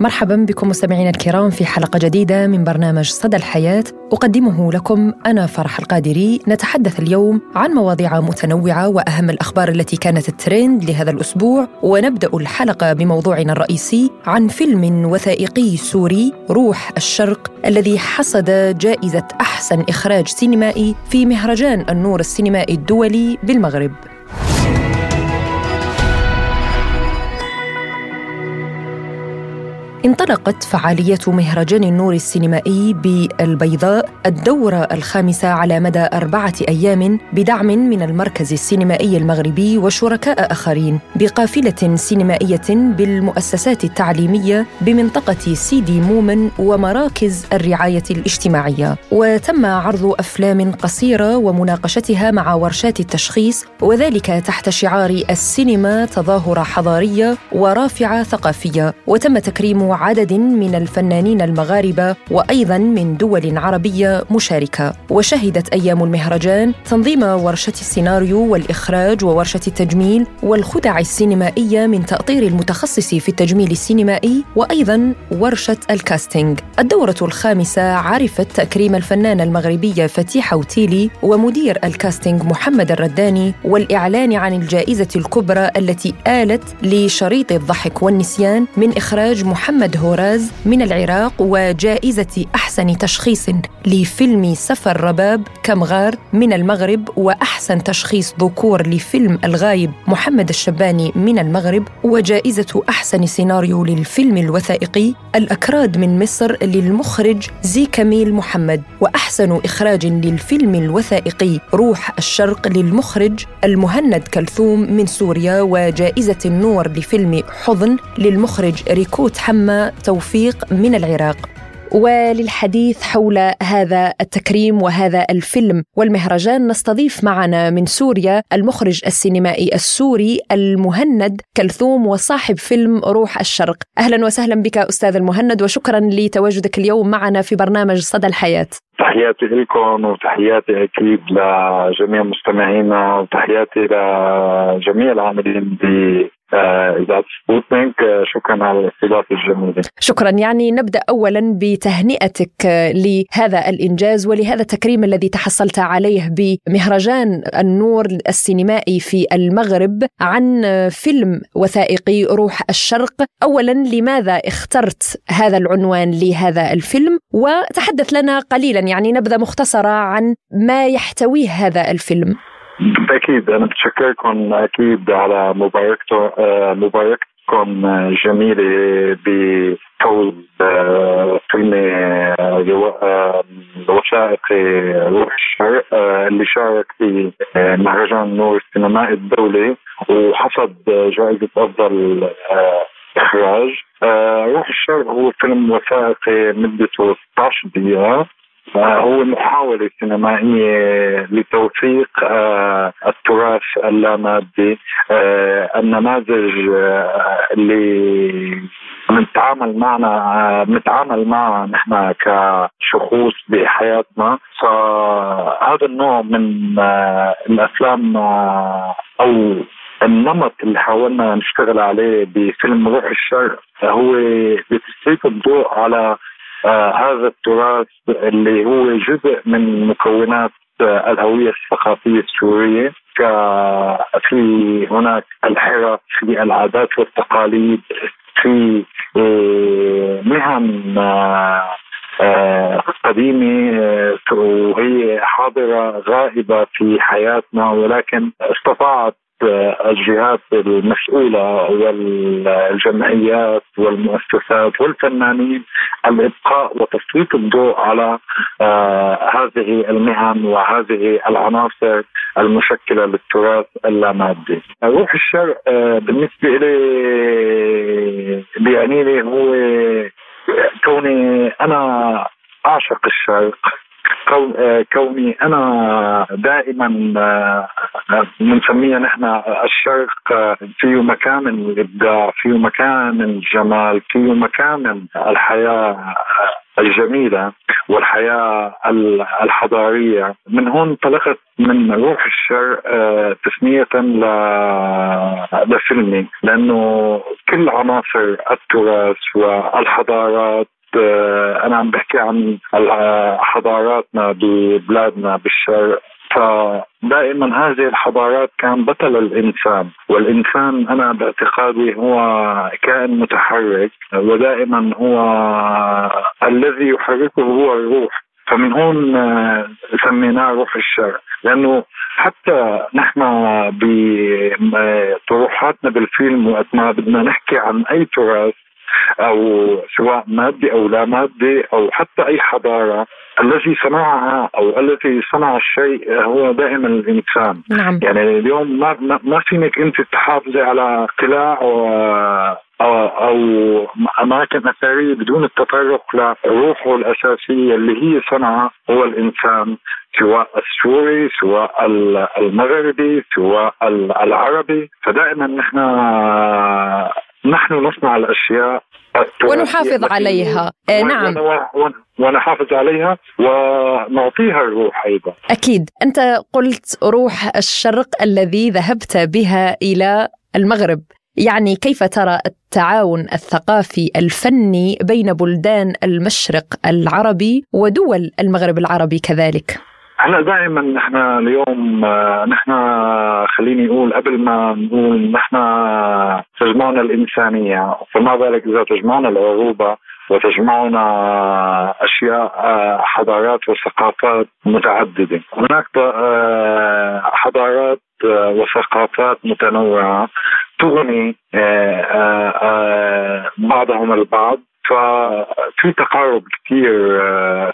مرحبا بكم مستمعينا الكرام في حلقة جديدة من برنامج صدى الحياة. أقدمه لكم أنا فرح القادري. نتحدث اليوم عن مواضيع متنوعة وأهم الأخبار التي كانت الترند لهذا الأسبوع. ونبدأ الحلقة بموضوعنا الرئيسي عن فيلم وثائقي سوري روح الشرق الذي حصد جائزة أحسن إخراج سينمائي في مهرجان النور السينمائي الدولي بالمغرب. انطلقت فعالية مهرجان النور السينمائي بالبيضاء الدورة الخامسة على مدى أربعة أيام بدعم من المركز السينمائي المغربي وشركاء آخرين بقافلة سينمائية بالمؤسسات التعليمية بمنطقة سيدي مومن ومراكز الرعاية الاجتماعية. وتم عرض أفلام قصيرة ومناقشتها مع ورشات التشخيص وذلك تحت شعار السينما تظاهرة حضارية ورافعة ثقافية. وتم تكريم عدد من الفنانين المغاربة وأيضا من دول عربية مشاركة. وشهدت أيام المهرجان تنظيم ورشة السيناريو والإخراج وورشة التجميل والخدع السينمائية من تأطير المتخصص في التجميل السينمائي وأيضا ورشة ال casting الدورة الخامسة عرفت تكريم الفنانة المغربية فتيحة وتيلي ومدير ال casting محمد الرداني والإعلان عن الجائزة الكبرى التي آلت لشريط الضحك والنسيان من إخراج محمد محمد هوراز من العراق وجائزة أحسن تشخيص لفيلم سفر رباب كمغار من المغرب وأحسن تشخيص ذكور لفيلم الغايب محمد الشباني من المغرب وجائزة أحسن سيناريو للفيلم الوثائقي الأكراد من مصر للمخرج زي كميل محمد وأحسن إخراج للفيلم الوثائقي روح الشرق للمخرج المهند كلثوم من سوريا وجائزة النور لفيلم حضن للمخرج ريكوت حمد توفيق من العراق. وللحديث حول هذا التكريم وهذا الفيلم والمهرجان نستضيف معنا من سوريا المخرج السينمائي السوري المهند كلثوم وصاحب فيلم روح الشرق. أهلا وسهلا بك أستاذ المهند وشكرا لتواجدك اليوم معنا في برنامج صدى الحياة. تحياتي لكم وتحياتي أكيد لجميع مستمعينا وتحياتي لجميع العاملين اذاعه سبوتنيك آه، شكرا على الاستضافة الجميلة. شكرا يعني نبدأ اولا بتهنئتك آه، لهذا الإنجاز ولهذا التكريم الذي تحصلت عليه بمهرجان النور السينمائي في المغرب عن فيلم وثائقي روح الشرق. اولا لماذا اخترت هذا العنوان لهذا الفيلم وتحدث لنا قليلا يعني نبذة مختصرة عن ما يحتويه هذا الفيلم. بالتاكيد أنا بتشكركم أكيد على آه، مباركتكم جميلة بفوز آه، فيلم آه، وثائقي روح الشرق اللي شارك في مهرجان نور السينمائي الدولي وحصد جائزة أفضل إخراج. روح الشرق هو فيلم وثائقي مدته 16 دقيقه هو محاولة سينمائية لتوثيق آه، التراث اللامادي آه، النماذج آه، اللي بنتعامل معنا بنتعامل معها نحن كشخوص بحياتنا. فهذا النوع من الأفلام أو النمط اللي حاولنا نشتغل عليه بفيلم روح الشرق هو بتسليط الضوء على آه هذا التراث اللي هو جزء من مكونات آه الهوية الثقافية السورية. في هناك الحرف في العادات والتقاليد في آه مهن آه، قديمة وهي حاضرة غائبة في حياتنا ولكن استطاعت الجهات المسؤولة والجمعيات والمؤسسات والفنانين الإبقاء وتسليط الضوء على آه هذه المهن وهذه العناصر المشكلة للتراث اللامادي. روح الشرق آه بالنسبة لي بيعني لي هو كوني أنا أعشق الشرق. كوني أنا دائما بنسميها آه، نحن الشرق آه، فيه مكان الإبداع فيه مكان الجمال فيه مكان الحياة الجميلة والحياة الحضارية. من هون انطلقت من روح الشرق آه، تسمية لفيلمي لأنه كل عناصر التراث والحضارات آه، أنا عم بحكي عن حضاراتنا ببلادنا بالشرق. فدائما هذه الحضارات كان بطل الإنسان. والإنسان أنا باعتقادي هو كائن متحرك ودائما هو الذي يحركه هو الروح. فمن هون آه، سميناه روح الشرق لأنه حتى نحن بطروحاتنا بالفيلم وقت ما بدنا نحكي عن أي تراث أو سواء مادي أو لا مادي أو حتى أي حضارة الذي صنعها أو الذي صنع الشيء هو دائما الإنسان نعم. يعني اليوم ما ما فينك أنت تحافظي على قلاع أو, أو أماكن أثرية بدون التطرق لروحه الأساسية اللي هي صنعها هو الإنسان سواء السوري سواء المغربي سواء العربي فدائما نحن نحن نصنع الأشياء ونحافظ عليها. آه نعم. ونحافظ عليها ونعطيها الروح أيضا. أكيد. أنت قلت روح الشرق الذي ذهبت بها إلى المغرب. يعني كيف ترى التعاون الثقافي الفني بين بلدان المشرق العربي ودول المغرب العربي كذلك؟ هلا دائما نحن اليوم آه، نحن خليني أقول قبل ما نقول نحن تجمعنا الإنسانية فما بالك إذا تجمعنا العروبة وتجمعنا أشياء آه، حضارات وثقافات متعددة. هناك آه، حضارات وثقافات متنوعة تغني بعضهم البعض ففي تقارب كثير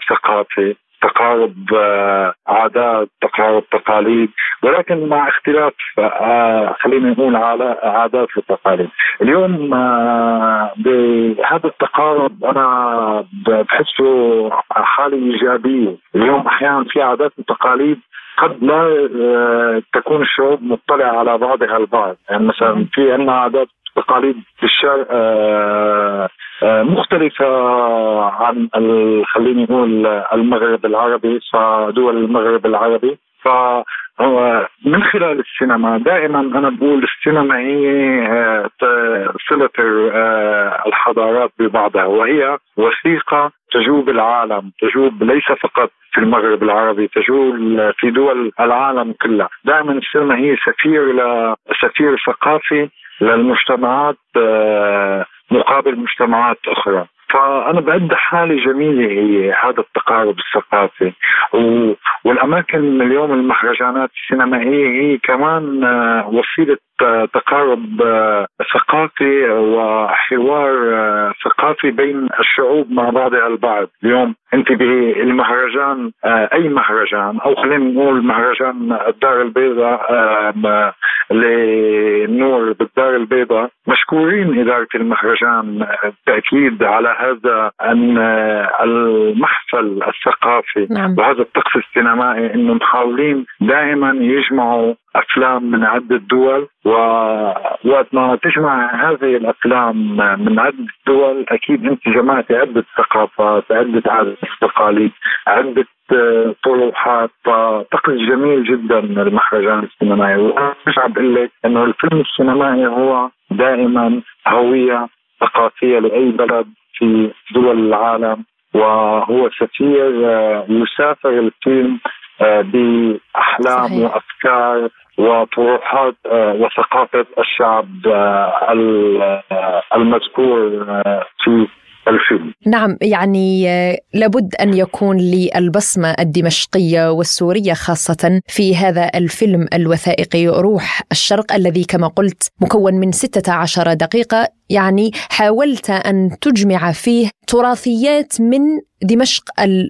ثقافي. تقارب آه، عادات تقارب تقاليد ولكن مع اختلاف آه، خلينا نقول عادات وتقاليد. اليوم آه، بهذا التقارب أنا بحسه حالة إيجابية. اليوم أحيانا في عادات وتقاليد قد لا تكون الشعوب مطلعة على بعضها البعض. يعني مثلا في عندنا عادات تقاليد في الشرق آه، مختلفة عن خليني نقول المغرب العربي دول المغرب العربي. ف من خلال السينما دائما أنا بقول السينما هي آه، صله آه، الحضارات ببعضها وهي وثيقة تجوب العالم تجوب ليس فقط في المغرب العربي تجول في دول العالم كلها. دائما السينما هي سفير ل... سفير ثقافي للمجتمعات مقابل مجتمعات أخرى. فأنا بعد حالي جميلة هي هذا التقارب الثقافي. والأماكن اليوم المهرجانات السينمائيه هي كمان آه، وسيلة آه، تقارب آه، ثقافي وحوار ثقافي بين الشعوب مع بعضها البعض. اليوم أنت بالمهرجان أي مهرجان أو خلينا نقول مهرجان الدار البيضاء للنور بالدار البيضاء مشكورين إدارة المهرجان بالتأكيد على هذا أن المحفل الثقافي نعم. وهذا الطقس السينمائي إنه محاولين دائما يجمعوا أفلام من عدة دول ووقت ما تجمع هذه الأفلام من عدة دول أكيد أنت جمعتي عدة ثقافات، عدة عادات تقاليد، عدة طروحات فطقس جميل جدا المهرجان السينمائي عم بقول لك إنه الفيلم السينمائي هو دائما هوية ثقافية لأي بلد في دول العالم وهو سفير آه، يسافر الفيلم آه، بأحلام صحيح. وأفكار وطروحات آه، وثقافة الشعب المذكور في الفيلم. نعم يعني آه، لابد أن يكون للبصمة الدمشقية والسورية خاصة في هذا الفيلم الوثائقي روح الشرق الذي كما قلت مكون من 16 دقيقة. يعني حاولت أن تجمع فيه تراثيات من دمشق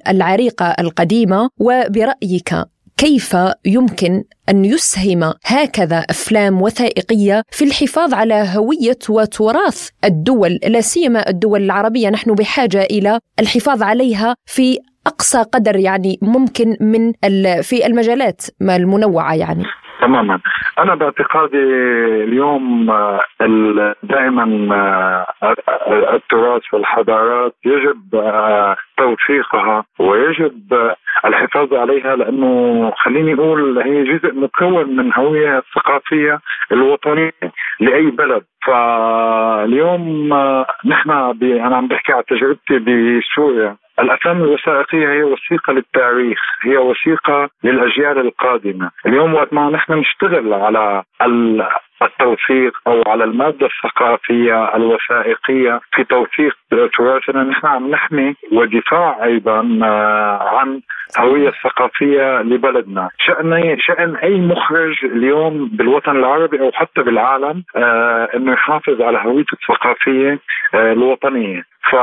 العريقة القديمة وبرأيك كيف يمكن أن يسهم هكذا أفلام وثائقية في الحفاظ على هوية وتراث الدول لا سيما الدول العربية نحن بحاجة إلى الحفاظ عليها في أقصى قدر يعني ممكن من في المجالات المنوعة يعني. تماما. أنا باعتقادي اليوم دائما التراث والحضارات يجب توثيقها ويجب الحفاظ عليها لأنه خليني أقول هي جزء مكون من هوية الثقافيه الوطنية لأي بلد. فاليوم نحن أنا عم بحكي على تجربتي بسوريا. الافلام الوثائقية هي وثيقة للتاريخ، هي وثيقة للأجيال القادمة، اليوم وقت ما نحن نشتغل على التوثيق أو على المادة الثقافية الوثائقية في توثيق تراثنا نحن عم نحمي ودفاع أيضا آه، عن الهويه الثقافيه لبلدنا، شأن شأن أي مخرج اليوم بالوطن العربي أو حتى بالعالم آه، إنه يحافظ على هويته الثقافية آه، الوطنية، ف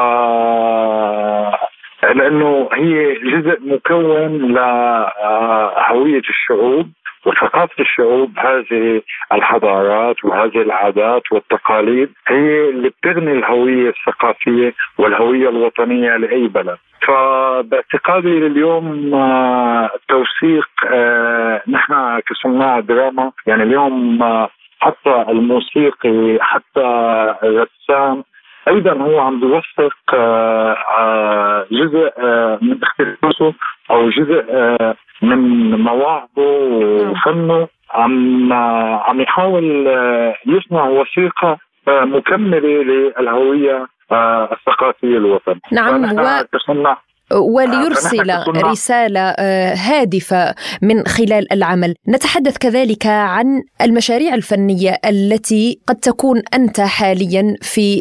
لأنه هي جزء مكون لهويه الشعوب وثقافة الشعوب هذه الحضارات وهذه العادات والتقاليد هي اللي بتغني الهوية الثقافية والهوية الوطنية لأي بلد. فباعتقادي اليوم آه، توثيق آه، نحن كصناع دراما يعني اليوم آه، حتى الموسيقي حتى الرسام أيضا هو عم بيوثق جزء من اختلافه أو جزء من مواهبه وفنه. عم عم يحاول يصنع وثيقة مكملة للهوية الثقافية الوطن نعم و... وليرسل رسالة آه، هادفة من خلال العمل. نتحدث كذلك عن المشاريع الفنية التي قد تكون أنت حاليا في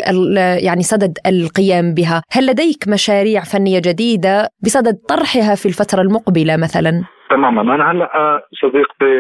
يعني صدد القيام بها. هل لديك مشاريع فنية جديدة بصدد طرحها في الفترة المقبلة مثلا؟ تماما. أنا هلا آه، صديقتي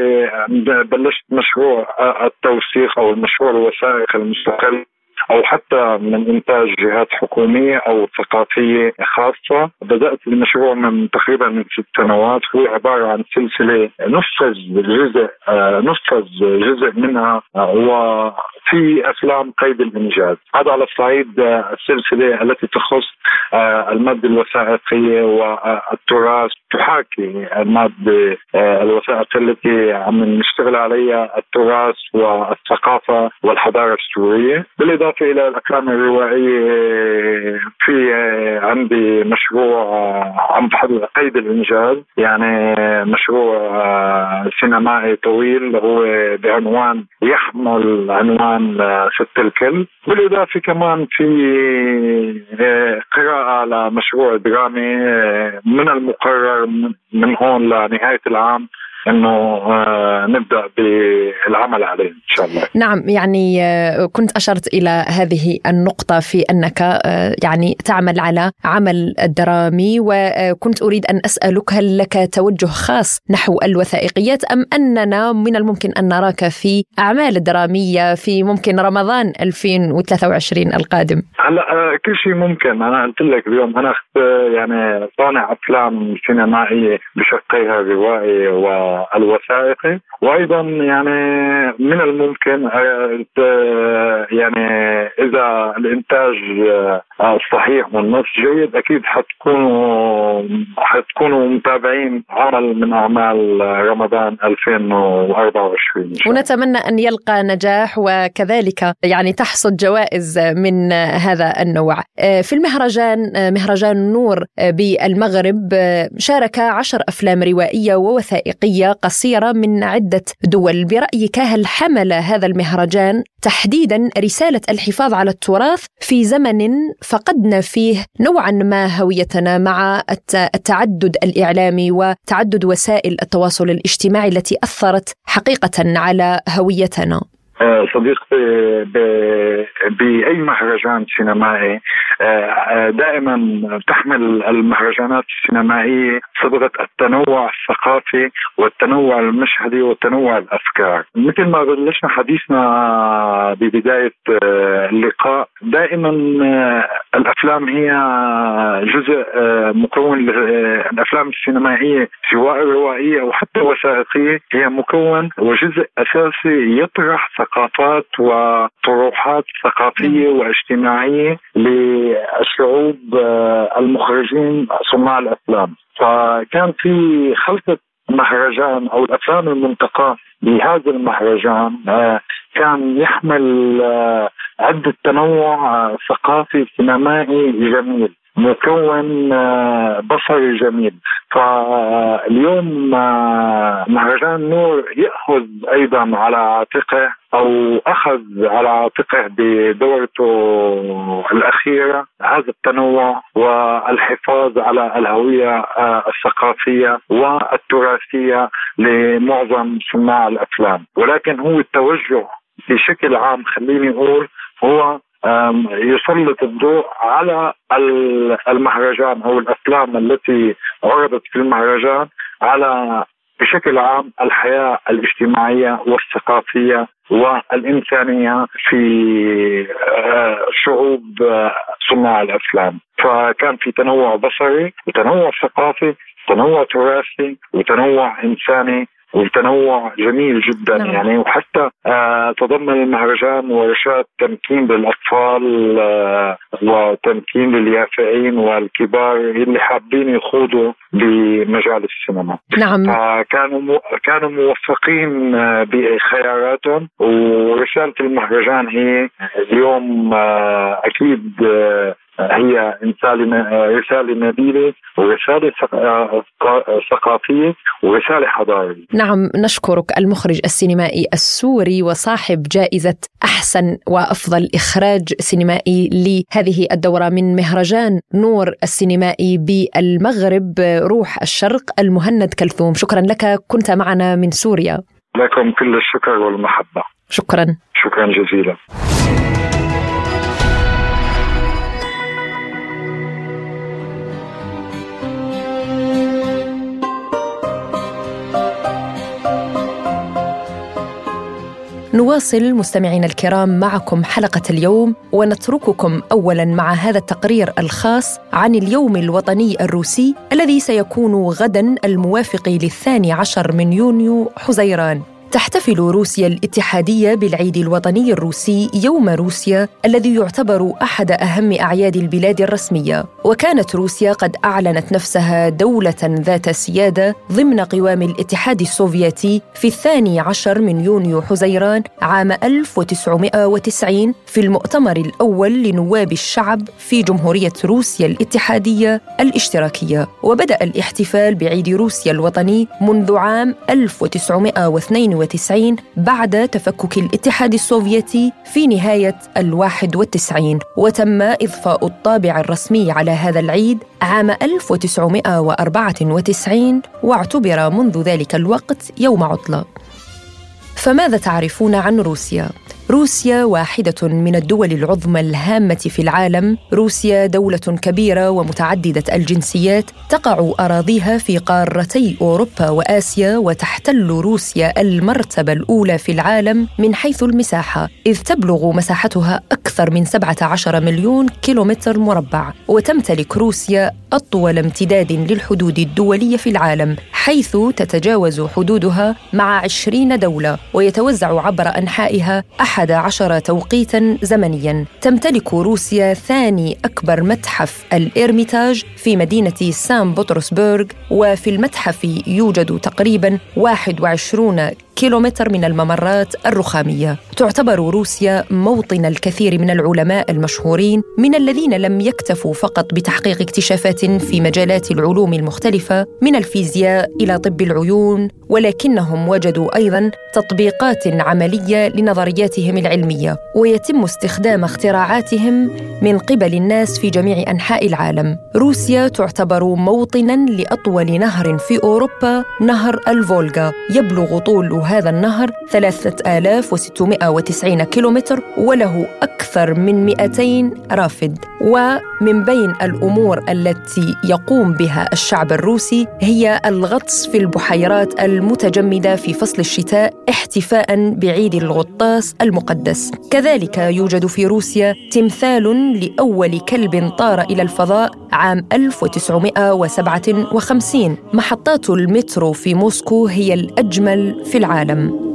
بلشت مشروع آه، التوثيق أو المشروع الوثائقي المستقل. أو حتى من إنتاج جهات حكومية أو ثقافية خاصة. بدأت المشروع من تقريبا من ست سنوات. هو عبارة عن سلسلة نفذ جزء آه، نفذ جزء منها هو في أفلام قيد الإنجاز. هذا على الصعيد آه، السلسلة التي تخص آه، المادة الوثائقية والتراث. تحاكي المادة الوثائقية التي عم نشتغل عليها التراث والثقافة والحضارة السورية. بالإضافة بالإضافة إلى الأفلام الروائية في عندي مشروع عم بحضر قيد الإنجاز يعني مشروع سينمائي طويل هو بعنوان يحمل عنوان ست الكل. بالإضافة كمان في قراءة لمشروع درامي من المقرر من هون لنهاية العام. إنه آه، نبدأ بالعمل عليه إن شاء الله. نعم يعني آه، كنت أشرت إلى هذه النقطة في أنك آه، يعني تعمل على عمل درامي وكنت أريد أن أسألك هل لك توجه خاص نحو الوثائقيات أم أننا من الممكن أن نراك في أعمال درامية في ممكن رمضان 2023 القادم؟ هلا كل شيء ممكن أنا قلت لك اليوم أنا يعني صانع أفلام سينمائية بشقيها روائي و الوثائقي. وأيضا يعني من الممكن آه، يعني إذا الإنتاج آه، والنص جيد أكيد حتكونوا حتكونوا متابعين عمل من أعمال رمضان 2024 ونتمنى أن يلقى نجاح وكذلك يعني تحصد جوائز من هذا النوع. آه، في المهرجان مهرجان نور بالمغرب شارك عشر أفلام روائية ووثائقية قصيرة من عدة دول. برأيك هل حمل هذا المهرجان تحديدا رسالة الحفاظ على التراث في زمن فقدنا فيه نوعا ما هويتنا مع التعدد الإعلامي وتعدد وسائل التواصل الاجتماعي التي أثرت حقيقة على هويتنا؟ صديقتي بأي مهرجان سينمائي. آه، آه، دائما تحمل المهرجانات السينمائية صبغه التنوع الثقافي والتنوع المشهدي وتنوع الأفكار. مثل ما بلشنا حديثنا ببداية اللقاء دائما الأفلام هي جزء مكون الأفلام السينمائية سواء روائية أو حتى وثائقية. هي مكون وجزء أساسي يطرح ثقافات وطروحات ثقافية واجتماعية للشعوب آه، المخرجين صناع الأفلام. فكان في خلطة مهرجان أو الأفلام المنتقاه بهذا المهرجان كان يحمل عدة تنوع ثقافي سينمائي جميل. مكون آه، بصري جميل. فاليوم آه، مهرجان نور يأخذ أيضا على عاتقه أو أخذ على عاتقه بدورته الأخيرة هذا التنوع والحفاظ على الهوية آه، الثقافية والتراثية لمعظم صناع الأفلام. ولكن هو التوجه بشكل عام خليني أقول هو يسلط الضوء على المهرجان أو الأفلام التي عرضت في المهرجان على بشكل عام الحياة الاجتماعية والثقافية والإنسانية في آه، شعوب آه، صناع الأفلام. فكان في تنوع بصري وتنوع ثقافي تنوع تراثي وتنوع إنساني. وتنوع جميل جدا نعم. يعني. وحتى آه تضمن المهرجان ورشات تمكين للأطفال آه وتمكين لليافعين والكبار اللي حابين يخوضوا بمجال السينما. نعم. كانوا مو كانوا موفقين آه بخياراتهم. ورسالة المهرجان هي اليوم آه أكيد آه هي رسالة نبيلة ورسالة ثقافية ورسالة حضارية. نعم نشكرك المخرج السينمائي السوري وصاحب جائزة أحسن وأفضل إخراج سينمائي لهذه الدورة من مهرجان نور السينمائي بالمغرب روح الشرق المهند كلثوم. شكرا لك كنت معنا من سوريا. لكم كل الشكر والمحبة. شكرا. شكرا جزيلا. نواصل مستمعينا الكرام معكم حلقة اليوم ونترككم أولا مع هذا التقرير الخاص عن اليوم الوطني الروسي الذي سيكون غدا الموافق للثاني عشر من يونيو حزيران. تحتفل روسيا الاتحادية بالعيد الوطني الروسي يوم روسيا الذي يعتبر أحد أهم أعياد البلاد الرسمية. وكانت روسيا قد أعلنت نفسها دولة ذات سيادة ضمن قوام الاتحاد السوفيتي في الثاني عشر من يونيو حزيران عام 1990 في المؤتمر الأول لنواب الشعب في جمهورية روسيا الاتحادية الاشتراكية. وبدأ الاحتفال بعيد روسيا الوطني منذ عام 1992 1992 بعد تفكك الاتحاد السوفيتي في نهاية الواحد والتسعين وتم إضفاء الطابع الرسمي على هذا العيد عام 1994 واعتبر منذ ذلك الوقت يوم عطلة فماذا تعرفون عن روسيا؟ روسيا واحدة من الدول العظمى الهامة في العالم، روسيا دولة كبيرة ومتعددة الجنسيات، تقع أراضيها في قارتي أوروبا وآسيا، وتحتل روسيا المرتبة الأولى في العالم من حيث المساحة، إذ تبلغ مساحتها أكثر من 17 مليون كيلومتر مربع، وتمتلك روسيا أطول امتداد للحدود الدولية في العالم، حيث تتجاوز حدودها مع 20 دولة، ويتوزع عبر أنحائها أحد أحد عشر توقيتا زمنيا تمتلك روسيا ثاني أكبر متحف الإيرميتاج في مدينة سان بطرسبرغ وفي المتحف يوجد تقريبا 21 كيلومتر من الممرات الرخامية. تعتبر روسيا موطن الكثير من العلماء المشهورين من الذين لم يكتفوا فقط بتحقيق اكتشافات في مجالات العلوم المختلفة من الفيزياء إلى طب العيون ولكنهم وجدوا أيضا تطبيقات عملية لنظرياتهم العلمية ويتم استخدام اختراعاتهم من قبل الناس في جميع أنحاء العالم. روسيا تعتبر موطنا لأطول نهر في أوروبا نهر الفولغا يبلغ هذا النهر 3690 كيلومتر وله أكثر من 200 رافد. ومن بين الأمور التي يقوم بها الشعب الروسي هي الغطس في البحيرات المتجمدة في فصل الشتاء احتفاء بعيد الغطاس المقدس. كذلك يوجد في روسيا تمثال لأول كلب طار إلى الفضاء عام 1957 محطات المترو في موسكو هي الأجمل في العالم. العالم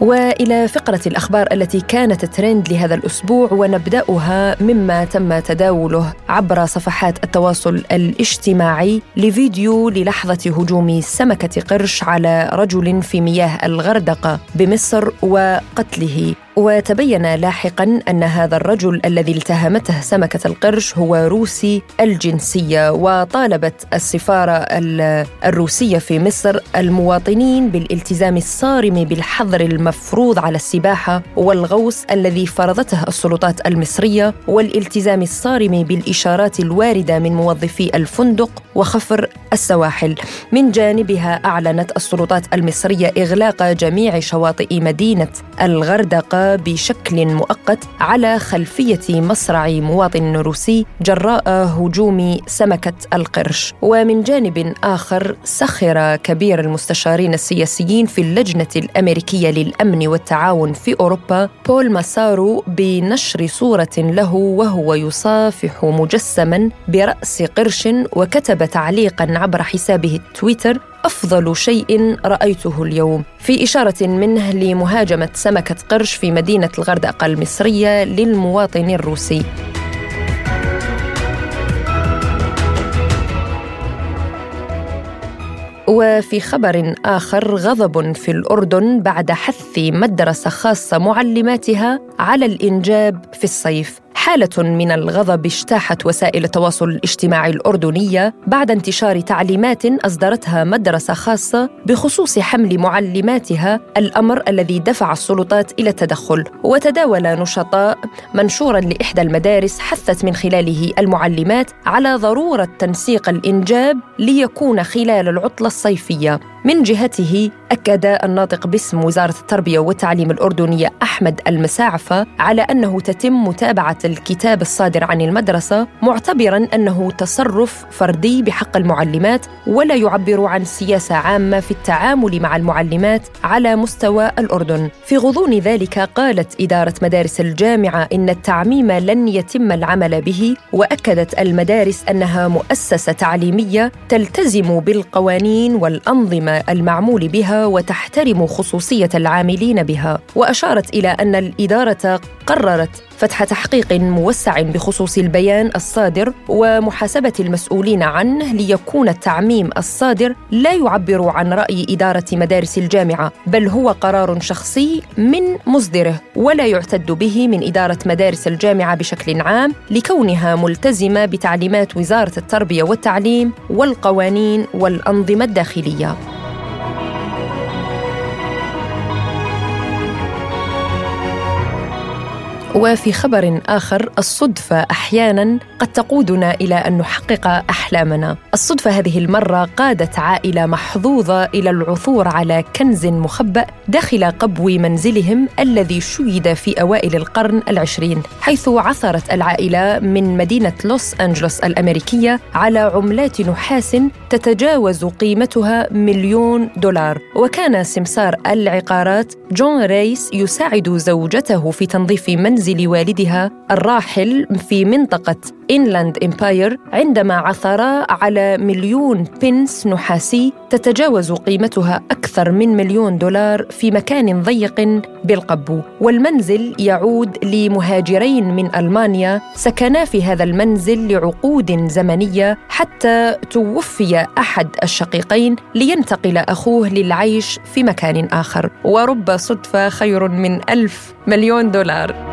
وإلى فقرة الأخبار التي كانت ترند لهذا الأسبوع ونبدأها مما تم تداوله عبر صفحات التواصل الاجتماعي لفيديو للحظة هجوم سمكة قرش على رجل في مياه الغردقة بمصر وقتله. وتبين لاحقا أن هذا الرجل الذي التهمته سمكة القرش هو روسي الجنسية وطالبت السفارة الروسية في مصر المواطنين بالالتزام الصارم بالحظر المفروض على السباحة والغوص الذي فرضته السلطات المصرية والالتزام الصارم بالإشارات الواردة من موظفي الفندق وخفر السواحل. من جانبها أعلنت السلطات المصرية إغلاق جميع شواطئ مدينة الغردقة بشكل مؤقت على خلفية مصرع مواطن روسي جراء هجوم سمكة القرش. ومن جانب آخر سخر كبير المستشارين السياسيين في اللجنة الأمريكية للأمن والتعاون في أوروبا بول ماسارو بنشر صورة له وهو يصافح مجسما برأس قرش وكتب تعليقا عبر حسابه التويتر أفضل شيء رأيته اليوم. في إشارة منه لمهاجمة سمكة قرش في مدينة الغردقة المصرية للمواطن الروسي. وفي خبر آخر غضب في الأردن بعد حث مدرسة خاصة معلماتها على الإنجاب في الصيف. حالة من الغضب اجتاحت وسائل التواصل الاجتماعي الأردنية بعد انتشار تعليمات أصدرتها مدرسة خاصة بخصوص حمل معلماتها الأمر الذي دفع السلطات إلى التدخل. وتداول نشطاء منشورا لإحدى المدارس حثت من خلاله المعلمات على ضرورة تنسيق الإنجاب ليكون خلال العطلة الصيفية. من جهته أكد الناطق باسم وزارة التربية والتعليم الأردنية أحمد المساعفة على أنه تتم متابعة الكتاب الصادر عن المدرسة معتبرا أنه تصرف فردي بحق المعلمات ولا يعبر عن سياسة عامة في التعامل مع المعلمات على مستوى الأردن. في غضون ذلك قالت إدارة مدارس الجامعة إن التعميم لن يتم العمل به وأكدت المدارس أنها مؤسسة تعليمية تلتزم بالقوانين والأنظمة المعمول بها وتحترم خصوصية العاملين بها. وأشارت إلى أن الإدارة قررت فتح تحقيق موسع بخصوص البيان الصادر ومحاسبة المسؤولين عنه ليكون التعميم الصادر لا يعبر عن رأي إدارة مدارس الجامعة بل هو قرار شخصي من مصدره ولا يعتد به من إدارة مدارس الجامعة بشكل عام لكونها ملتزمة بتعليمات وزارة التربية والتعليم والقوانين والأنظمة الداخلية. وفي خبر آخر الصدفة أحيانا قد تقودنا إلى أن نحقق أحلامنا. الصدفة هذه المرة قادت عائلة محظوظة إلى العثور على كنز مخبأ داخل قبو منزلهم الذي شيد في أوائل القرن العشرين حيث عثرت العائلة من مدينة لوس أنجلوس الأمريكية على عملات نحاس تتجاوز قيمتها مليون دولار. وكان سمسار العقارات جون ريس يساعد زوجته في تنظيف منزل منزل والدها الراحل في منطقة إنلاند إمباير عندما عثرا على مليون بنس نحاسي تتجاوز قيمتها أكثر من مليون دولار في مكان ضيق بالقبو والمنزل يعود لمهاجرين من ألمانيا سكنا في هذا المنزل لعقود زمنية حتى توفي أحد الشقيقين لينتقل أخوه للعيش في مكان آخر. ورب صدفة خير من ألف مليون دولار.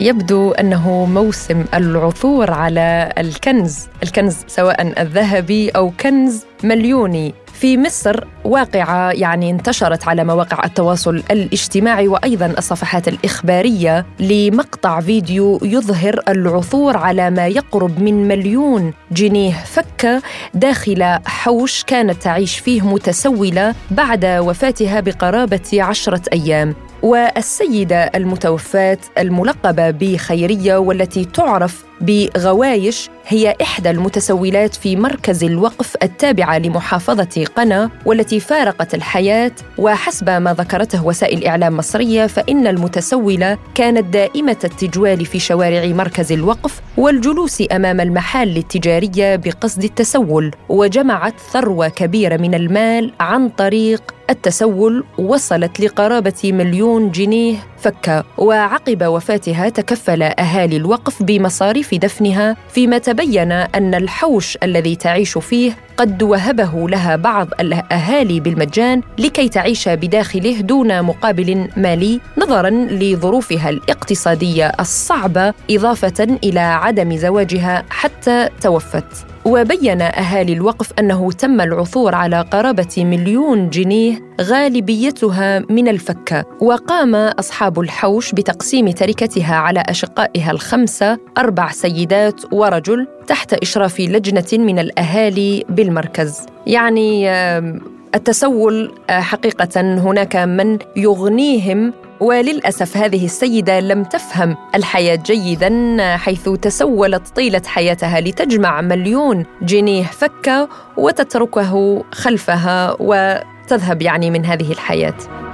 يبدو أنه موسم العثور على الكنز، الكنز سواء الذهبي أو كنز مليوني. في مصر واقعة يعني انتشرت على مواقع التواصل الاجتماعي وأيضا الصفحات الإخبارية لمقطع فيديو يظهر العثور على ما يقرب من مليون جنيه فكة داخل حوش كانت تعيش فيه متسولة بعد وفاتها بقرابة عشرة أيام. والسيدة المتوفاة الملقبة بخيرية والتي تعرف بغوايش هي إحدى المتسولات في مركز الوقف التابعة لمحافظة قنا والتي فارقت الحياة وحسب ما ذكرته وسائل إعلام مصرية فإن المتسولة كانت دائمة التجوال في شوارع مركز الوقف والجلوس أمام المحال التجارية بقصد التسول وجمعت ثروة كبيرة من المال عن طريق التسول وصلت لقرابة مليون جنيه فكة وعقب وفاتها تكفل أهالي الوقف بمصاريف دفنها فيما تبين أن الحوش الذي تعيش فيه قد وهبه لها بعض الأهالي بالمجان لكي تعيش بداخله دون مقابل مالي نظرا لظروفها الاقتصادية الصعبة إضافة إلى عدم زواجها حتى توفت. وبين أهالي الوقف أنه تم العثور على قرابة مليون جنيه غالبيتها من الفكة وقام أصحاب الحوش بتقسيم تركتها على أشقائها الخمسة أربع سيدات ورجل تحت إشراف لجنة من الأهالي بالمركز. يعني التسول آه، حقيقة هناك من يغنيهم وللأسف هذه السيدة لم تفهم الحياة جيدا حيث تسولت طيلة حياتها لتجمع مليون جنيه فكة وتتركه خلفها وتذهب يعني من هذه الحياة.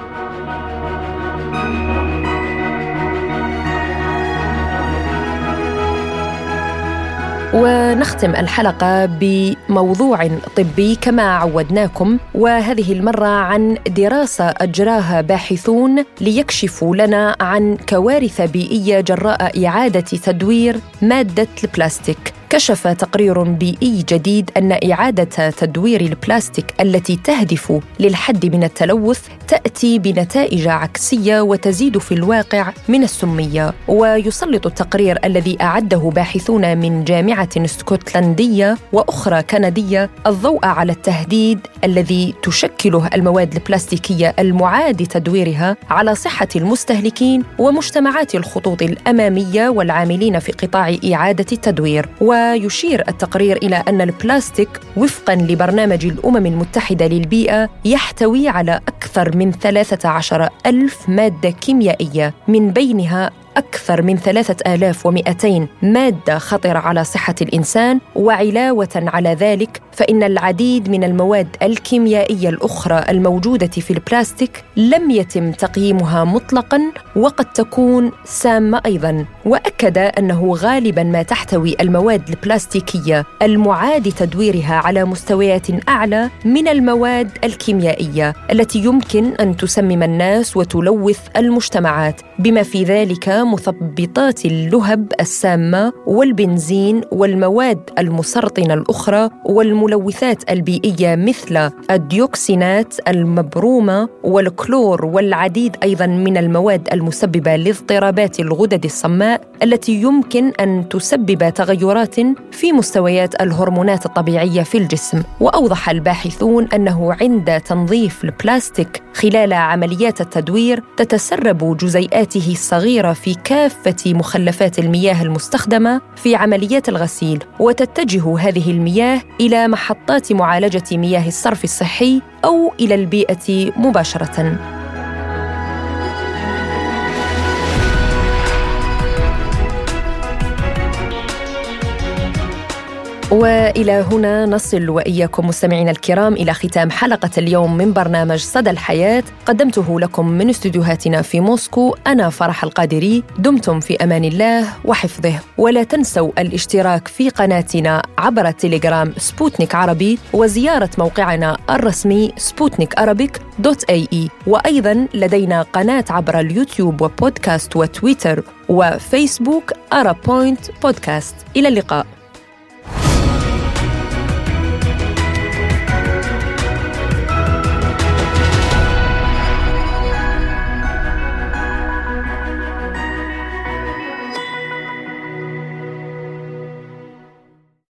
ونختم الحلقة بموضوع طبي كما عودناكم وهذه المرة عن دراسة أجراها باحثون ليكشفوا لنا عن كوارث بيئية جراء إعادة تدوير مادة البلاستيك. كشف تقرير بيئي جديد أن إعادة تدوير البلاستيك التي تهدف للحد من التلوث تأتي بنتائج عكسية وتزيد في الواقع من السميه ويسلط التقرير الذي أعده باحثون من جامعة اسكتلنديه وأخرى كندية الضوء على التهديد الذي تشكله المواد البلاستيكية المعاد تدويرها على صحة المستهلكين ومجتمعات الخطوط الأمامية والعاملين في قطاع إعادة التدوير. و ويشير التقرير إلى أن البلاستيك وفقا لبرنامج الأمم المتحدة للبيئة يحتوي على أكثر من 13 ألف مادة كيميائية من بينها أكثر من 3200 مادة خطرة على صحة الإنسان وعلاوة على ذلك فإن العديد من المواد الكيميائية الأخرى الموجودة في البلاستيك لم يتم تقييمها مطلقاً وقد تكون سامة أيضاً. وأكد أنه غالباً ما تحتوي المواد البلاستيكية المعاد تدويرها على مستويات أعلى من المواد الكيميائية التي يمكن أن تسمم الناس وتلوث المجتمعات. بما في ذلك مثبطات اللهب السامة والبنزين والمواد المسرطنة الأخرى والملوثات البيئية مثل الديوكسينات المبرومة والكلور والعديد أيضا من المواد المسببة لاضطرابات الغدد الصماء التي يمكن أن تسبب تغيرات في مستويات الهرمونات الطبيعية في الجسم. وأوضح الباحثون أنه عند تنظيف البلاستيك خلال عمليات التدوير تتسرب جزيئاته الصغيرة في كافة مخلفات المياه المستخدمة في عمليات الغسيل وتتجه هذه المياه إلى محطات معالجة مياه الصرف الصحي أو إلى البيئة مباشرة. وإلى هنا نصل وإياكم مستمعينا الكرام إلى ختام حلقة اليوم من برنامج صدى الحياة. قدمته لكم من استديوهاتنا في موسكو أنا فرح القادري. دمتم في أمان الله وحفظه. ولا تنسوا الاشتراك في قناتنا عبر التليجرام سبوتنيك عربي وزيارة موقعنا الرسمي سبوتنيك أرابيك دوت إي إي. وأيضا لدينا قناة عبر اليوتيوب وبودكاست وتويتر وفيسبوك أرا بوينت بودكاست. إلى اللقاء.